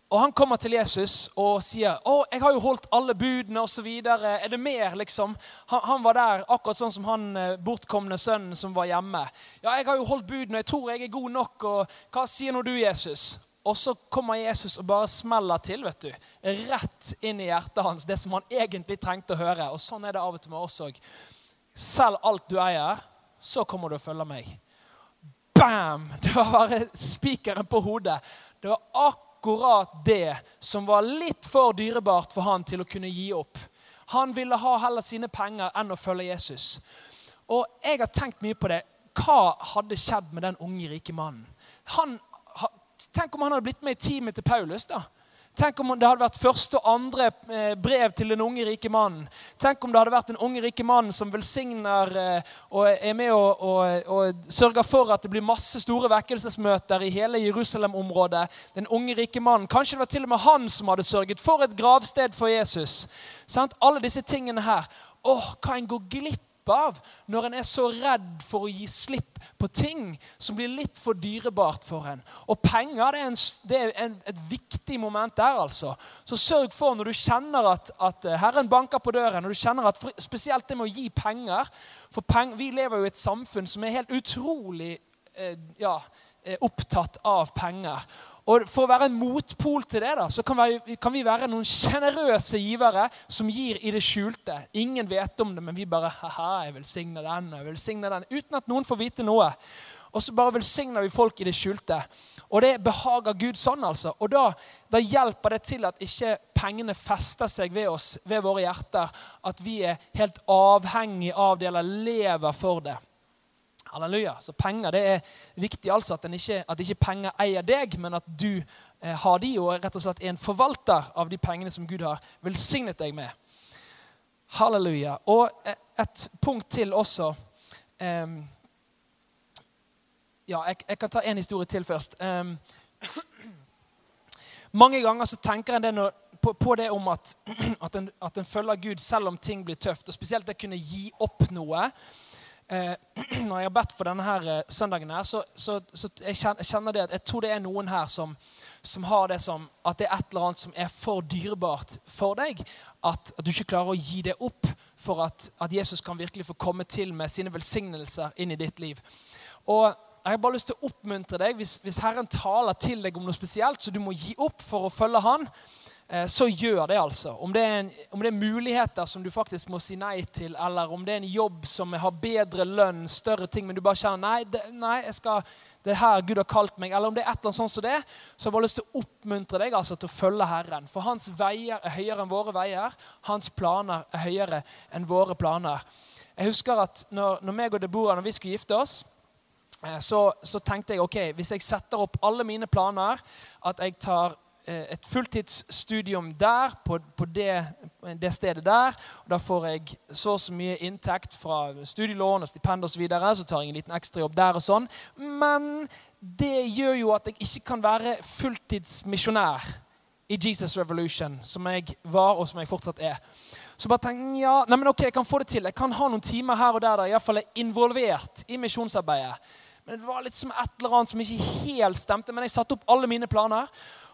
og Han kommer til Jesus og sier å, jeg har jo holdt alle budene osv. Er det mer, liksom? Han, han, var der akkurat sånn som han eh, bortkomne sønnen som var hjemme. Ja, jeg har jo holdt budene, jeg tror jeg er god nok. og Hva sier nå du, Jesus? Og så kommer Jesus og bare smeller til. vet du. Rett inn i hjertet hans, det som han egentlig trengte å høre. Og Sånn er det av og til med oss òg. Selg alt du eier, så kommer du og følger meg. Bam! <laughs> Det var bare spikeren på hodet. Det var akkurat det som var litt for dyrebart for han til å kunne gi opp. Han ville ha heller sine penger enn å følge Jesus. Og jeg har tenkt mye på det. Hva hadde skjedd med den unge, rike mannen? Han, tenk om han hadde blitt med i teamet til Paulus. da. Tenk om det hadde vært første og andre eh, brev til den unge, rike mannen. Tenk om det hadde vært den unge, rike mannen som velsigner eh, og er med og, og, og sørger for at det blir masse store vekkelsesmøter i hele Jerusalem-området. Den unge, rike mannen. Kanskje det var til og med han som hadde sørget for et gravsted for Jesus. Alle disse tingene her. Åh, hva en går glipp av når en er så redd for å gi slipp på ting som blir litt for dyrebart for en. Og penger det er, en, det er en, et viktig moment der. altså. Så sørg for, når du kjenner at, at, eh, Herren banker på døren, når du kjenner at spesielt det med å gi penger For peng, vi lever jo i et samfunn som er helt utrolig eh, ja, eh, opptatt av penger. Og For å være en motpol til det da, så kan vi, kan vi være noen sjenerøse givere som gir i det skjulte. Ingen vet om det, men vi bare haha, jeg velsigner den, jeg velsigner den, uten at noen får vite noe. Og så bare velsigner vi folk i det skjulte. Og det behager Gud sånn, altså. Og da, da, hjelper det til at ikke pengene fester seg ved oss, ved våre hjerter. At vi er helt avhengig av det eller lever for det. Halleluja. Så penger det er viktig altså at, ikke, at ikke penger eier deg, men at du eh, har de og rett og slett er en forvalter av de pengene som Gud har velsignet deg med. Halleluja. Og eh, et punkt til også. Um, ja, jeg, jeg, kan ta en historie til først. Mange ganger så tenker en det når, på, på, det om at, <clears throat> at, en, at en følger Gud selv om ting blir tøft. Og spesielt det kunne gi opp noe. Eh, <clears throat> når jeg har bedt for denne her eh, søndagen, her, så, så, så jeg kjenner, jeg at jeg tror det er noen her som, som har det som at det er et eller annet som er for dyrebart for deg. At, at du ikke klarer å gi det opp for at, at, Jesus kan virkelig få komme til med sine velsignelser inn i ditt liv. Og jeg har bare lyst til å oppmuntre deg hvis, hvis Herren taler til deg om noe spesielt, så du må gi opp for å følge Han, så gjør det, altså. Om det, en, om det, er muligheter som du faktisk må si nei til, eller om det er en jobb som har bedre lønn, større ting, men du bare kjenner nei, det, nei skal, det er her Gud har kalt meg, eller om det er et eller annet sånt som det, så har jeg bare lyst til å oppmuntre deg altså, til å følge Herren. For hans veier er høyere enn våre veier. Hans planer er høyere enn våre planer. Jeg husker at når, når meg og Deborah når vi skulle gifte oss, eh, så, så tenkte jeg ok, hvis jeg setter opp alle mine planer, at jeg tar Eh, et fulltidsstudium der, på, på det, det, stedet der. og Da får jeg så og så mye inntekt fra studielån og stipend osv. Så, videre, så tar jeg en liten ekstrajobb der og sånn. Men det gjør jo at jeg ikke kan være fulltidsmisjonær i Jesus Revolution, som jeg var, og som jeg fortsatt er. Så bare tenk, ja, nei, men ok, jeg kan få det til. Jeg kan ha noen timer her og der der jeg er involvert i misjonsarbeidet. Men det var litt som et eller annet som ikke helt stemte. Men jeg satte opp alle mine planer.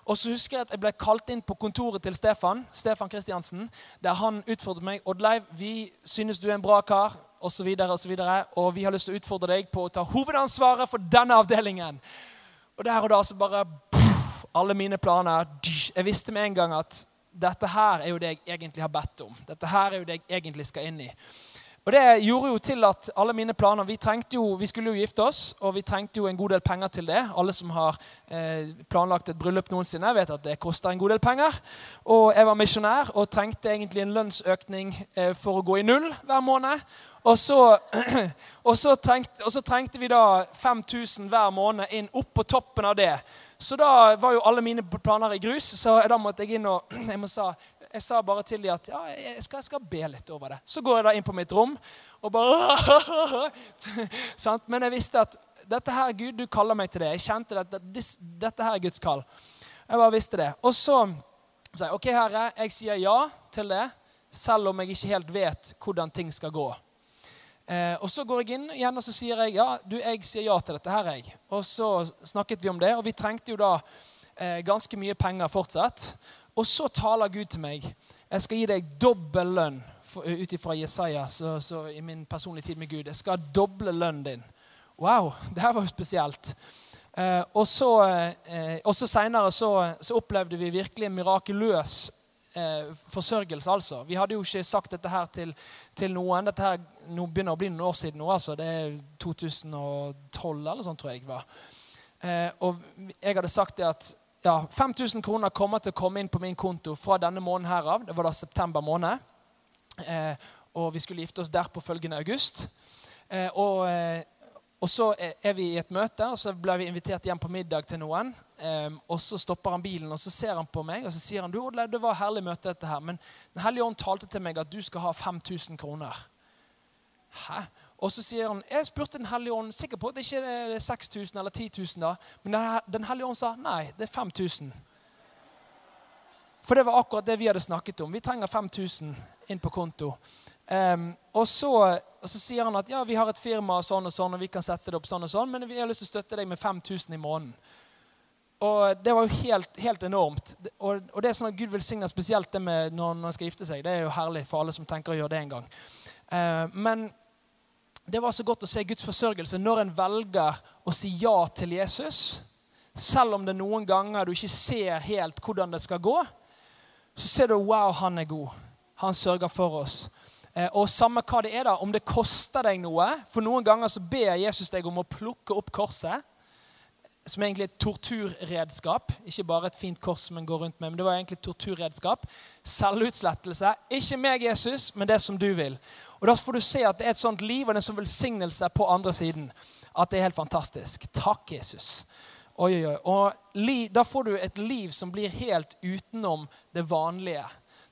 Og så husker jeg at jeg ble kalt inn på kontoret til Stefan Stefan Kristiansen, der han utfordret meg. 'Oddleiv, vi synes du er en bra kar.' Og, så videre, og, så videre, og vi har lyst til å utfordre deg på å ta hovedansvaret for denne avdelingen. Og der og da så bare pff, Alle mine planer Jeg visste med en gang at dette her er jo det jeg egentlig har bedt om. Dette her er jo det jeg egentlig skal inn i. Og Det gjorde jo til at alle mine planer Vi jo, vi skulle jo gifte oss, og vi trengte jo en god del penger til det. Alle som har eh, planlagt et bryllup noensinne, vet at det koster en god del penger. Og jeg var misjonær og trengte egentlig en lønnsøkning eh, for å gå i null hver måned. Og så, <clears throat> og, så trengte, og så, trengte, vi da 5000 hver måned inn opp på toppen av det. Så da var jo alle mine planer i grus. Så da måtte jeg inn og <clears throat> jeg må sa, jeg sa bare til dem at ja, jeg skal, jeg skal, be litt over det. Så går jeg da inn på mitt rom og bare <laughs> Men jeg visste at dette her, Gud, du kaller meg til det. Jeg kjente at dette her er Guds kall. Jeg bare visste det. Og så sa jeg OK, Herre, jeg sier ja til det, selv om jeg ikke helt vet hvordan ting skal gå. Eh, og Så går jeg inn igjen og så sier jeg ja, du, jeg sier ja til dette. her jeg. Og Så snakket vi om det, og vi trengte jo da eh, ganske mye penger fortsatt. Og så taler Gud til meg. Jeg skal gi deg dobbel lønn ut ifra Jesaja så, så i min personlige tid med Gud. Jeg skal doble lønnen din. Wow, det her var jo spesielt. Eh, og så, eh, seinere så, så, opplevde vi virkelig en mirakuløs eh, forsørgelse. altså. Vi hadde jo ikke sagt dette her til, til noen. Dette her nå begynner å bli noen år siden nå. altså. Det er 2012 eller sånn, tror jeg var. Eh, og jeg hadde sagt det at ja, 5000 kroner kommer til å komme inn på min konto fra denne måneden herav. Det var da september måned. Eh, og vi skulle gifte oss der på følgende august. Eh, og, eh, og, så er vi i et møte, og så ble vi invitert hjem på middag til noen. Eh, og så stopper han bilen, og så ser han på meg og så sier han, du, det var et herlig møte dette her, men Den hellige ånd talte til meg at du skal ha 5000 kroner. Hæ? Og så sier han jeg spurte Den hellige ånd sikker på at det ikke er 6000 eller 10 000. da, Men Den hellige ånd sa nei, det er 5000. For det var akkurat det vi hadde snakket om. Vi trenger 5000 inn på konto. Um, og, så, og, så, sier han at ja, vi har et firma og sånn og sånn, og vi kan sette det opp sånn og sånn, men vi har lyst til å støtte deg med 5000 i måneden. Og det var jo helt, helt enormt. Og, og, det er sånn at Gud velsigner spesielt det med når man skal gifte seg. Det er jo herlig for alle som tenker å gjøre det en gang. Uh, men det var så godt å se Guds forsørgelse når en velger å si ja til Jesus. Selv om det noen ganger du ikke ser helt hvordan det skal gå, så ser du wow, han er god. Han sørger for oss. Eh, og samme hva det er, da, om det koster deg noe For noen ganger så ber Jesus deg om å plukke opp korset som er egentlig et torturredskap. Ikke bare et fint kors som en går rundt med, men det var egentlig et torturredskap. Selvutslettelse. Ikke meg, Jesus, men det som du vil. Og Da får du se at det er et sånt liv og det er en sånn velsignelse på andre siden. At det er helt fantastisk. Takk, Jesus. Oi, oi, oi. Og Da får du et liv som blir helt utenom det vanlige.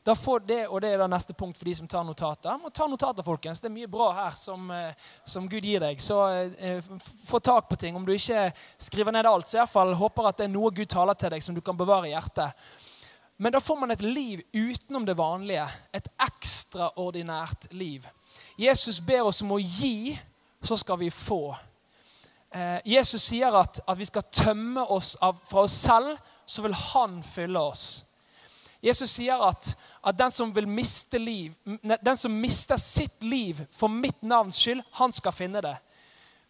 Da får det, og det er da neste punkt for de som tar notater. Må ta notater, folkens. Det er mye bra her som, eh, som Gud gir deg. Så eh, få tak på ting. Om du ikke skriver ned alt, så i hvert fall håper at det er noe Gud taler til deg som du kan bevare i hjertet. Men da får man et liv utenom det vanlige. Et ekstraordinært liv. Jesus ber oss om å gi så skal vi få. Eh, Jesus sier at, at vi skal tømme oss av, fra oss selv, så vil han fylle oss. Jesus sier at, at den som liv, den som mister sitt liv for mitt navns skyld, han skal finne det.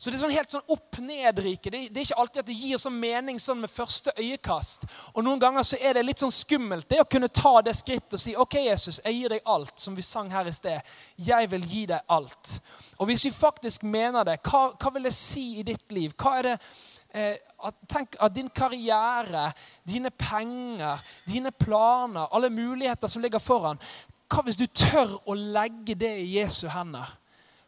Så det er sånn helt sånn opp-ned-rike. Det, det, er ikke alltid at det gir sånn mening sånn med første øyekast. Og Noen ganger så er det litt sånn skummelt det å kunne ta det skrittet og si OK, Jesus, jeg gir deg alt, som vi sang her i sted. Jeg vil gi deg alt. Og hvis vi faktisk mener det, hva, hva vil det si i ditt liv? Hva er det eh, at, Tenk at din karriere, dine penger, dine planer, alle muligheter som ligger foran Hva hvis du tør å legge det i Jesu hender?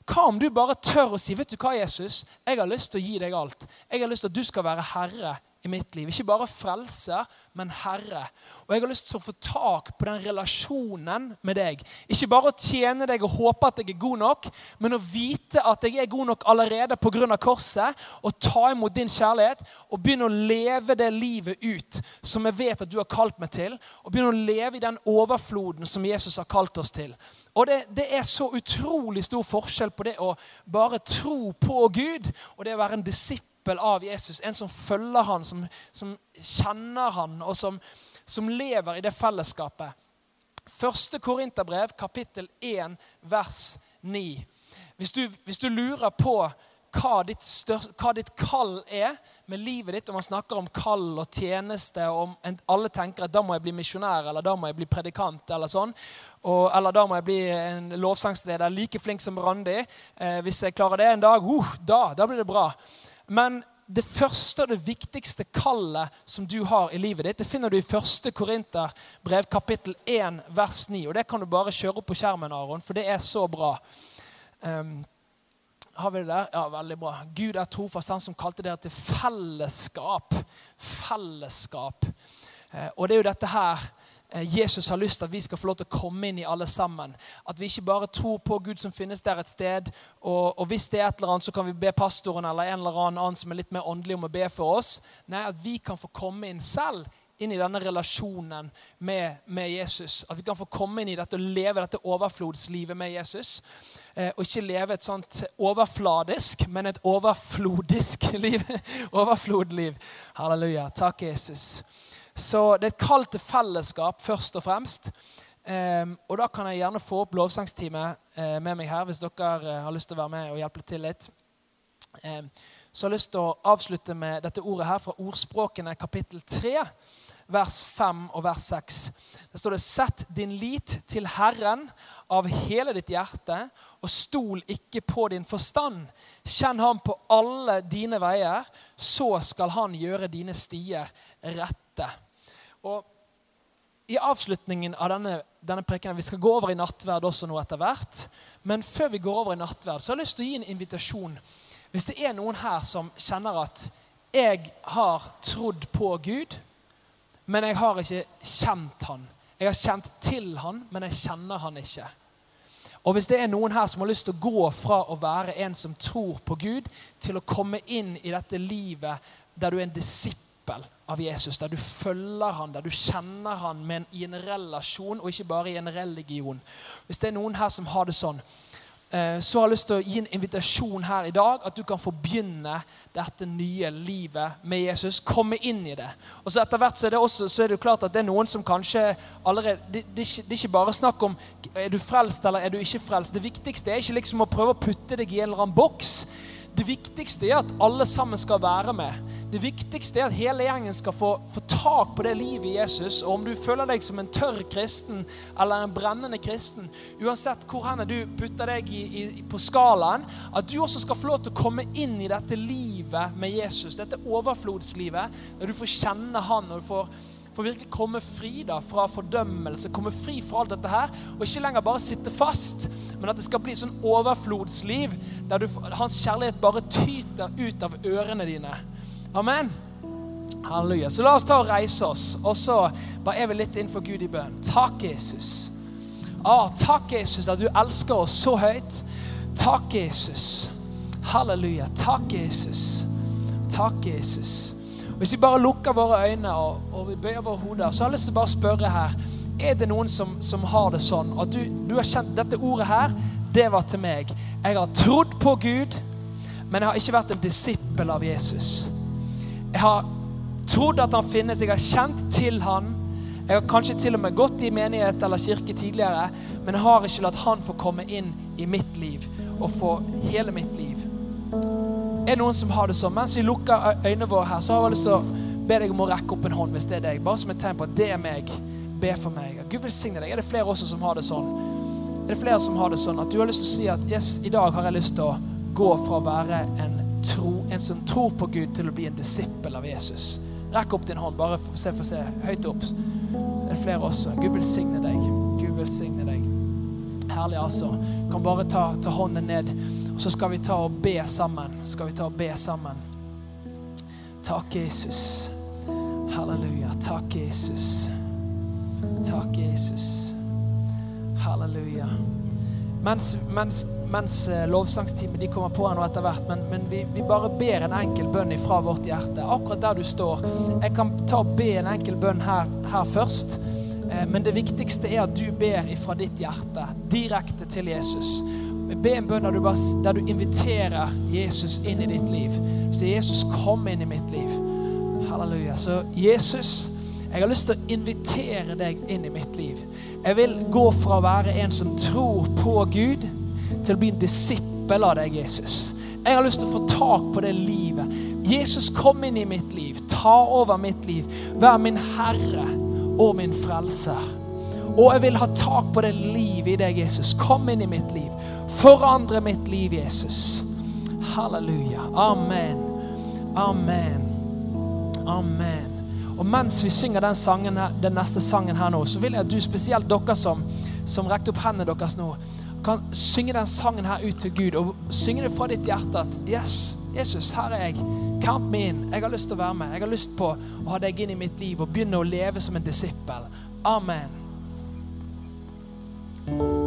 Hva om du bare tør å si vet du hva, Jesus, jeg har lyst til å gi deg alt. Jeg har lyst til at du skal være herre i mitt liv. Ikke bare frelser, men Herre. Og jeg har lyst til å få tak på den relasjonen med deg. Ikke bare å tjene deg og håpe at jeg er god nok, men å vite at jeg er god nok allerede pga. korset, og ta imot din kjærlighet og begynne å leve det livet ut som jeg vet at du har kalt meg til, og begynne å leve i den overfloden som Jesus har kalt oss til. Og det, det, er så utrolig stor forskjell på det å bare tro på Gud og det å være en disippel av Jesus. En som følger han, som, som kjenner han, og som, som lever i det fellesskapet. Første Korinterbrev, kapittel 1, vers 9. Hvis du, hvis du lurer på hva ditt, største, hva ditt, kall er med livet ditt, og man snakker om kall og tjeneste, og om alle tenker at da må jeg bli misjonær eller da må jeg bli predikant, eller sånn, og, eller da må jeg bli en lovsangsleder like flink som Randi. Eh, hvis jeg klarer det en dag, uh, da, da blir det bra. Men det første og det viktigste kallet som du har i livet ditt, det finner du i 1. Korinterbrev kapittel 1 vers 9. Og det kan du bare kjøre opp på skjermen, Aron, for det er så bra. Um, har vi det der? Ja, veldig bra. Gud er trofast, han som kalte dere til fellesskap. Fellesskap. Uh, og det er jo dette her Eh, Jesus har lyst til at vi skal få lov til å komme inn i alle sammen. At vi ikke bare tror på Gud som finnes der et sted, og, og, hvis det er et eller annet, så kan vi be pastoren eller en eller annen som er litt mer åndelig, om å be for oss. Nei, at vi kan få komme inn selv inn i denne relasjonen med, med Jesus. At vi kan få komme inn i dette og leve dette overflodslivet med Jesus. Eh, og ikke leve et sånt overfladisk, men et overflodisk <laughs> liv. Overflodliv. Halleluja. Takk, Jesus. Så det er et kall til fellesskap først og fremst. Eh, og da kan jeg gjerne få opp lovsangstime eh, med meg her hvis dere uh, har lyst til å være med og hjelpe til litt. Eh, så jeg har lyst til å avslutte med dette ordet her fra Ordspråkene kapittel 3, vers 5 og vers 6. Der står det Sett din lit til Herren av hele ditt hjerte, og stol ikke på din forstand. Kjenn ham på alle dine veier, så skal han gjøre dine stier rette. Og i avslutningen av denne, denne prekenen, Vi skal gå over i nattverd også nå etter hvert. Men før vi går over i nattverd, så har jeg lyst til å gi en invitasjon. Hvis det er noen her som kjenner at jeg har trodd på Gud, men jeg har ikke kjent han. Jeg har kjent til han, men jeg kjenner han ikke. Og Hvis det er noen her som har lyst til å gå fra å være en som tror på Gud, til å komme inn i dette livet der du er en disippel av Jesus, der du følger han, der du kjenner han en, i en relasjon og ikke bare i en religion. Hvis det er noen her som har det sånn, så har jeg lyst til å gi en invitasjon her i dag. At du kan få begynne dette nye livet med Jesus. Komme inn i det. Og så Etter hvert så er det også så er det jo klart at det er noen som kanskje allerede Det, det, er, ikke, det er ikke bare snakk om er du frelst eller er du ikke frelst. Det viktigste er ikke liksom å prøve å putte deg i en eller annen boks. Det viktigste er at alle sammen skal være med. Det viktigste er at hele gjengen skal få, få, tak på det livet i Jesus. Og om du føler deg som en tørr kristen eller en brennende kristen, uansett hvor henne du putter deg i, i, på skalaen, at du også skal få lov til å komme inn i dette livet med Jesus, dette overflodslivet, der du får kjenne Han og du får for virkelig komme fri da, fra fordømmelse, komme fri fra alt dette her. Og ikke lenger bare sitte fast, men at det skal bli sånn overflodsliv der du, hans kjærlighet bare tyter ut av ørene dine. Amen. Halleluja. Så la oss ta og reise oss, og så bare er vi litt innenfor Gud i bønn. Takk, Jesus. Ah, takk, Jesus, at du elsker oss så høyt. Takk, Jesus. Halleluja. Takk, Jesus. Takk, Jesus. Hvis vi bare lukker våre øyne og, og vi bøyer våre hoder, så har jeg lyst til å bare spørre her Er det noen som, som har det sånn at du, du, har kjent dette ordet her, det var til meg. Jeg har trodd på Gud. men jeg har ikke vært en disippel av Jesus. Jeg har trodd at han finnes, jeg har kjent til han. Jeg har kanskje til og med gått i menighet eller kirke tidligere, men jeg har ikke latt han få komme inn i mitt liv og få hele mitt liv. Er det noen som har det sånn? Mens vi lukker øynene våre her, så har jeg lyst til å be deg om å rekke opp en hånd hvis det er deg. Bare som et tegn på at det er meg. Be for meg. Gud velsigne deg. Er det flere også som har det sånn? Er det flere som har det sånn at du har lyst til å si at yes, i dag har jeg lyst til å gå fra å være en, tro, en som tror på Gud, til å bli en disippel av Jesus? Rekk opp din hånd. Bare for se, for se. Høyt opp. Er det flere også? Gud velsigne deg. Gud velsigne deg. Herlig, altså. Kan bare ta, ta hånden ned, så skal vi ta og be sammen. Skal vi ta og be sammen. Takk, Jesus. Halleluja. Takk, Jesus. Takk, Jesus. Halleluja. Mens, mens, mens eh, lovsangsteamet de kommer på her nå etter hvert, men, men vi, vi, bare ber en enkel bønn ifra vårt hjerte. Akkurat der du står. Jeg kan ta og be en enkel bønn her, her først. Eh, men det viktigste er at du ber ifra ditt hjerte, direkte til Jesus. Be en bønn der du, inviterer Jesus inn i ditt liv. Så Jesus, kom inn i mitt liv. Halleluja. Så Jesus, jeg har lyst til å invitere deg inn i mitt liv. Jeg vil gå fra å være en som tror på Gud, til å bli en disippel av deg, Jesus. Jeg har lyst til å få tak på det livet. Jesus, kom inn i mitt liv. Ta over mitt liv. Vær min Herre og min Frelser. Og jeg vil ha tak på det livet i deg, Jesus. Kom inn i mitt liv. Forandre mitt liv, Jesus. Halleluja. Amen. Amen. Amen. Og mens vi synger den, sangen her, den neste sangen her nå, så vil jeg at du, spesielt dere som, som rekte opp hendene deres nå, kan synge den sangen her ut til Gud. Og synge det fra ditt hjerte at Yes, Jesus, her er jeg. Count me in. Jeg har lyst til å være med. Jeg har lyst på å ha deg inn i mitt liv og begynne å leve som en disippel. Amen. Thank you.